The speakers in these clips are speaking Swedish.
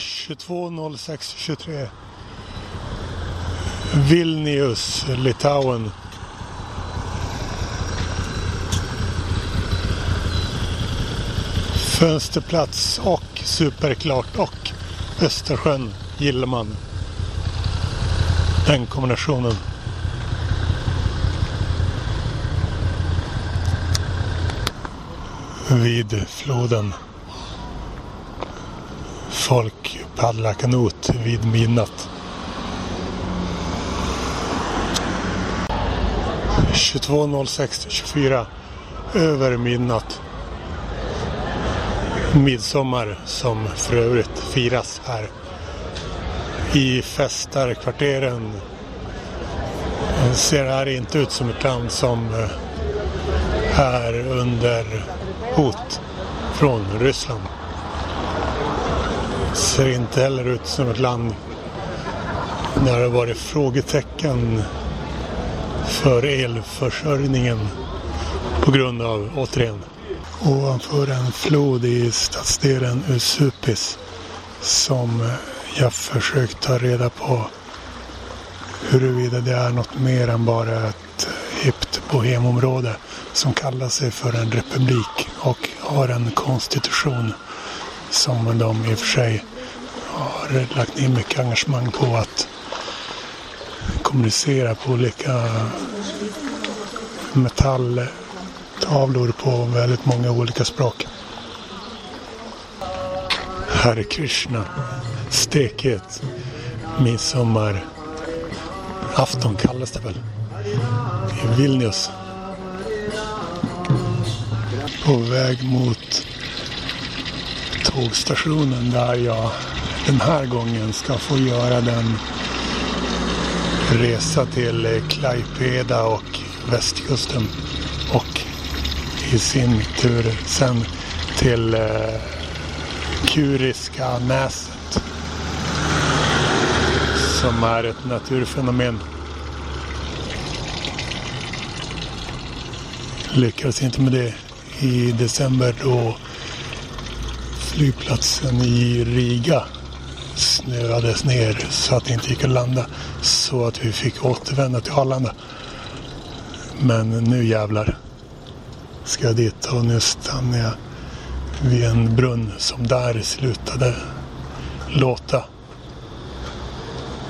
22.06.23 Vilnius, Litauen. Fönsterplats och superklart och Östersjön gillar man. Den kombinationen. Vid floden. Folk paddlar kanot vid midnatt. 22.06.24 över midnatt. Midsommar som för övrigt firas här i festarkvarteren. Det ser här inte ut som ett land som eh, är under hot från Ryssland. Ser inte heller ut som ett land där det varit frågetecken för elförsörjningen på grund av, återigen, ovanför en flod i stadsdelen Usupis som jag försökt ta reda på huruvida det är något mer än bara ett hippt bohemområde som kallar sig för en republik och har en konstitution som de i och för sig har lagt ner mycket engagemang på att kommunicera på olika metalltavlor på väldigt många olika språk. Hare Krishna, stekhet, midsommar, afton kallas det väl, i Vilnius. På väg mot tågstationen där jag den här gången ska få göra den resa till Klaipeda och västkusten och i sin tur sen till eh, Kuriska näset som är ett naturfenomen. Lyckades inte med det i december då flygplatsen i Riga snöades ner så att det inte gick att landa. Så att vi fick återvända till Arlanda. Men nu jävlar ska jag dit och nu stannar jag vid en brunn som där slutade låta.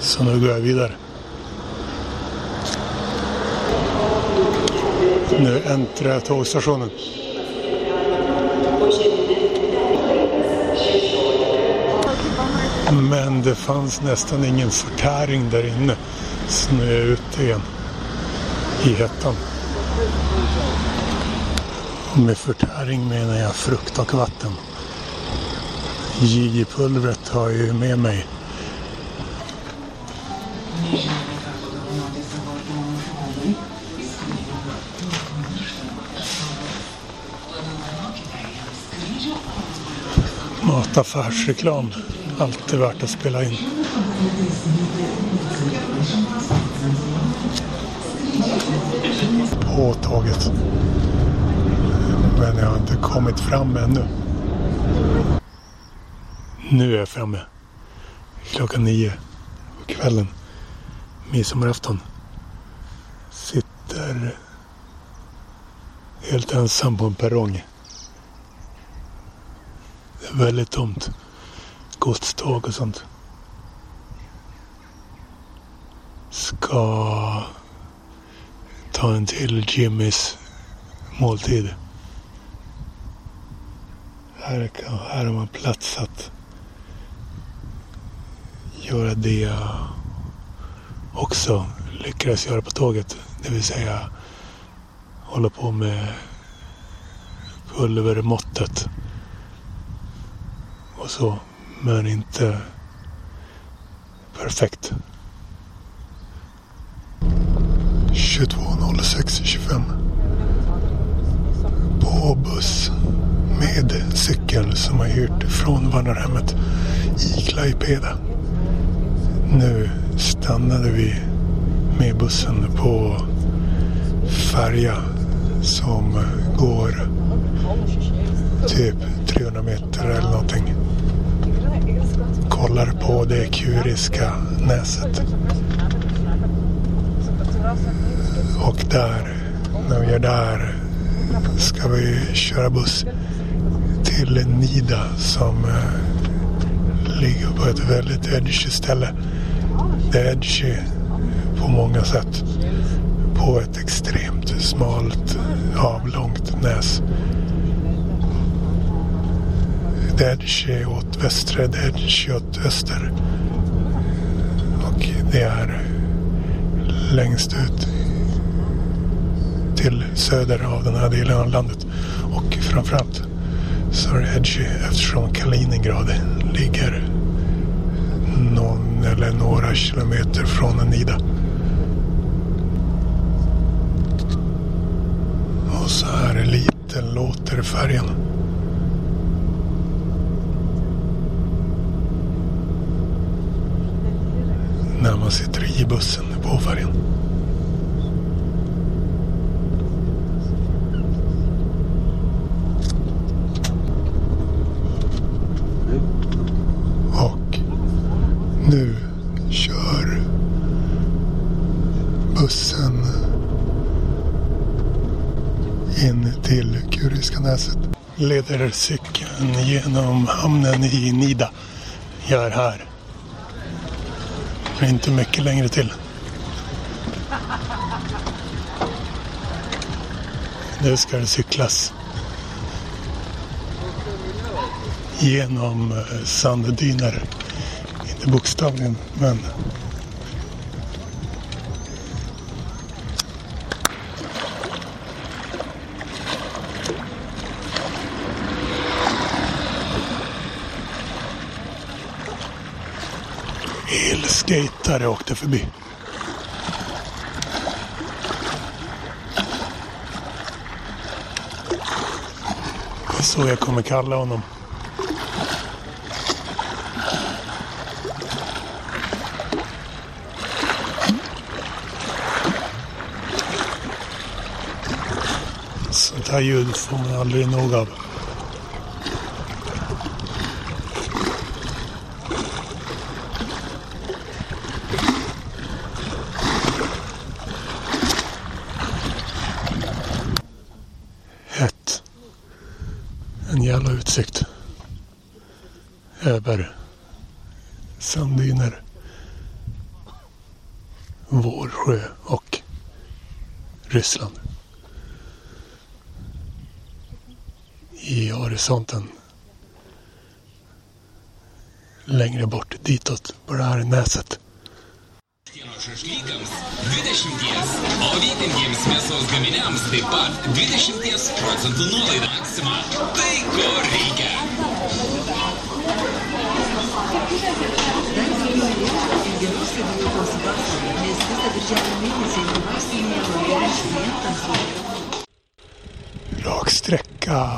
Så nu går jag vidare. Nu äntrar jag tågstationen. Men det fanns nästan ingen förtäring där inne. Snö ut ute igen. I hettan. Och med förtäring menar jag frukt och vatten. Gigi-pulvret har jag ju med mig. Mataffärsreklam. Alltid värt att spela in. Påtaget. Men jag har inte kommit fram ännu. Nu är jag framme. Klockan nio på kvällen. Midsommarafton. Sitter helt ensam på en perrong. Det är väldigt tomt. Godståg och sånt. Ska ta en till Jimmys måltid. Här, kan, här har man plats att göra det jag också lyckades göra på tåget. Det vill säga hålla på med pulvermåttet. Och så. Men inte perfekt. 22.06.25 På buss med cykel som har hyrt från vandrarhemmet i Klaipeda. Nu stannade vi med bussen på färja som går typ 300 meter eller någonting kollar på det kuriska näset. Och där, när vi är där, ska vi köra buss till Nida som eh, ligger på ett väldigt edgy ställe. Det är edgy på många sätt. På ett extremt smalt, avlångt näs. Det åt västra, det åt öster. Och det är längst ut till söder av den här delen av landet. Och framförallt så är det edgy eftersom Kaliningrad ligger någon eller några kilometer från Nida. Och så här liten låter färgen. När man sitter i bussen på färjan. Och nu kör bussen in till Kuriska näset. Leder cykeln genom hamnen i Nida. Jag är här. Men inte mycket längre till. Nu ska det cyklas. Genom eh, sanddyner. Inte bokstavligen, men skejtare åkte förbi. Det är så jag kommer kalla honom. Sånt här ljud får man aldrig nog av. Ett. En jävla utsikt. Över sanddyner, Vårsjö och Ryssland. I horisonten längre bort ditåt på det här näset. šašlykams 20, o vietiniams mėsos gaminiams taip pat 20 procentų nuolaida Maxima. Tai ko reikia? Raksträcka.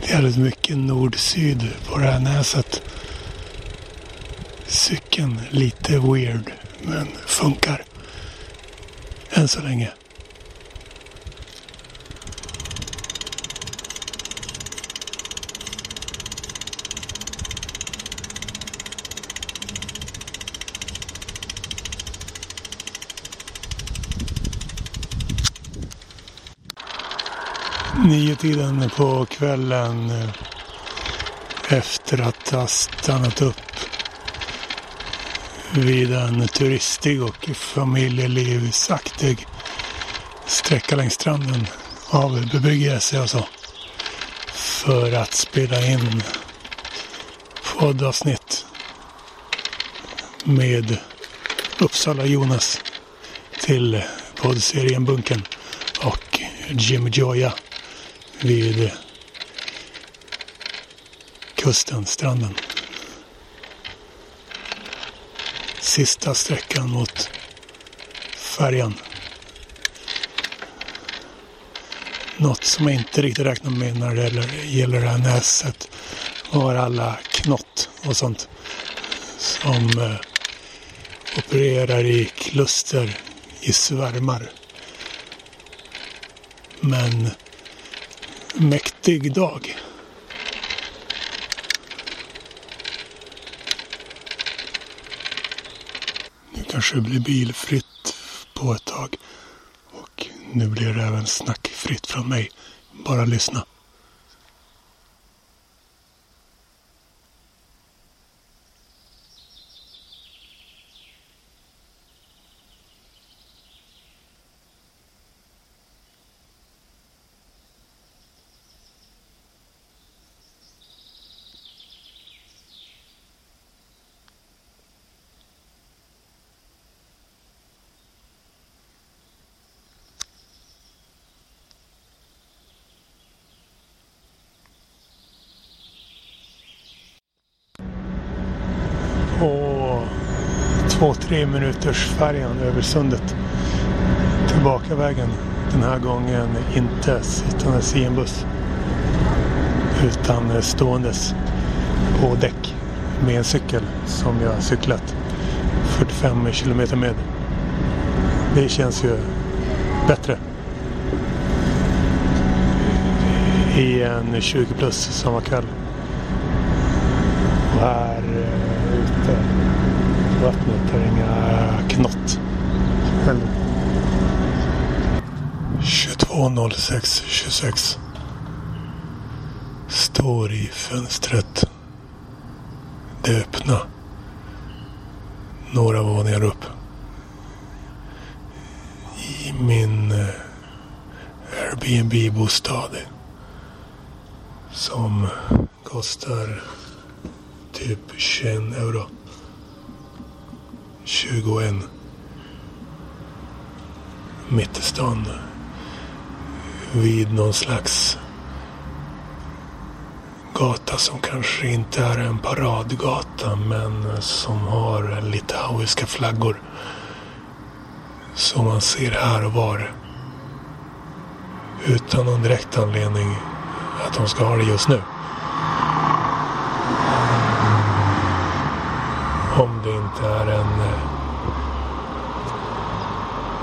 Det är väldigt mycket nord-syd på det här näset. Cykeln lite weird, men funkar. Än så länge. Nio tiden på kvällen eh, efter att ha stannat upp vid en turistig och familjelivsaktig sträcka längs stranden av bebyggelse och så. För att spela in poddavsnitt med Uppsala Jonas till poddserien Bunken och Jim Joya vid kusten, stranden. Sista sträckan mot färjan. Något som jag inte riktigt räknar med när det gäller, det här näset var alla knott och sånt som eh, opererar i kluster i svärmar. Men mäktig dag. Nu kanske det blir bilfritt på ett tag. Och nu blir det även snackfritt från mig. Bara lyssna. Två, tre minuters färjan över sundet. Tillbaka vägen. Den här gången inte sittandes i en buss. Utan ståendes på däck med en cykel som jag cyklat 45 kilometer med. Det känns ju bättre. I en 20 plus sommarkväll. Och här eh, ute vattnet det inga knott. Heller. 22.06.26 Står i fönstret. Det öppna. Några våningar upp. I min eh, Airbnb-bostad. Som kostar typ 21 euro. 21. Mitt i stan. Vid någon slags gata som kanske inte är en paradgata men som har litauiska flaggor. Som man ser här och var. Utan någon direkt anledning att de ska ha det just nu. Om det inte är en eh,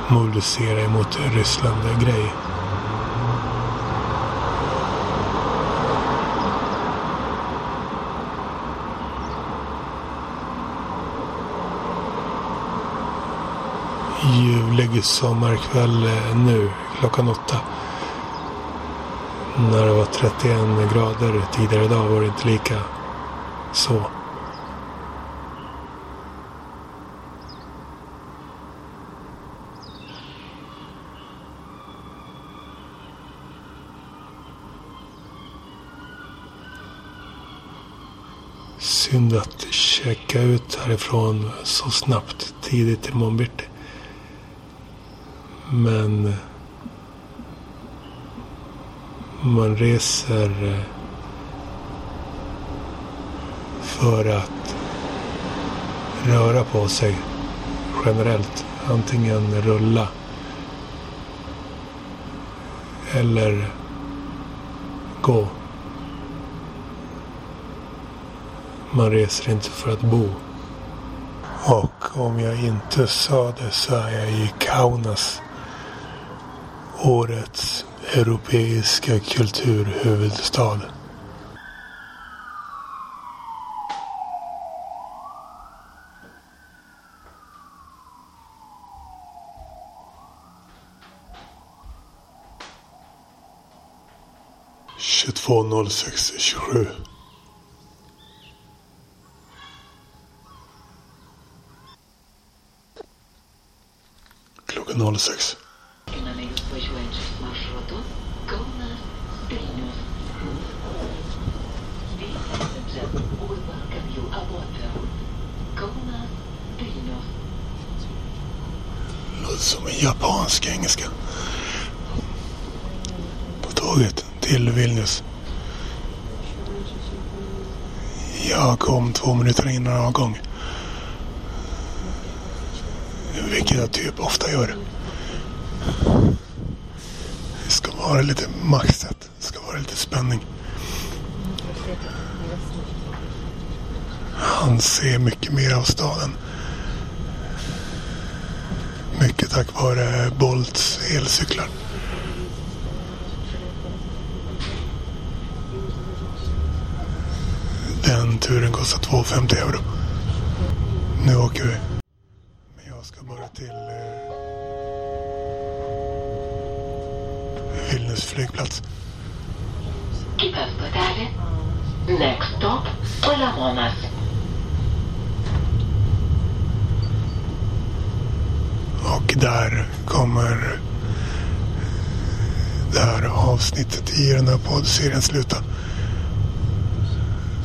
mobilisera mot Ryssland-grej. Ljuvlig sommarkväll eh, nu klockan åtta. När det var 31 grader tidigare idag var det inte lika så. Synd att checka ut härifrån så snabbt tidigt i morgon bitti. Men man reser eh, för att röra på sig generellt. Antingen rulla eller gå. Man reser inte för att bo. Och om jag inte sa det så är jag i Kaunas. Årets europeiska kulturhuvudstad. Tjugotvå noll sex tjugosju. Kaunas Vilnius. Låter som en japansk engelska. På tåget till Vilnius. Jag kom två minuter innan avgång. Vilket jag typ ofta gör. Det ska vara lite maxat. Det ska vara lite spänning. Han ser mycket mer av staden. Mycket tack vare Bolts elcyklar. Den turen kostar 2,50 euro. Nu åker vi. Jag vidare till eh, Vilnius flygplats. Kitas stotelė. Next stop, Palemonas. Och där kommer det här avsnittet i den här poddserien sluta.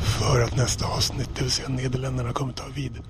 För att nästa avsnitt, det vill säga Nederländerna, kommer ta vid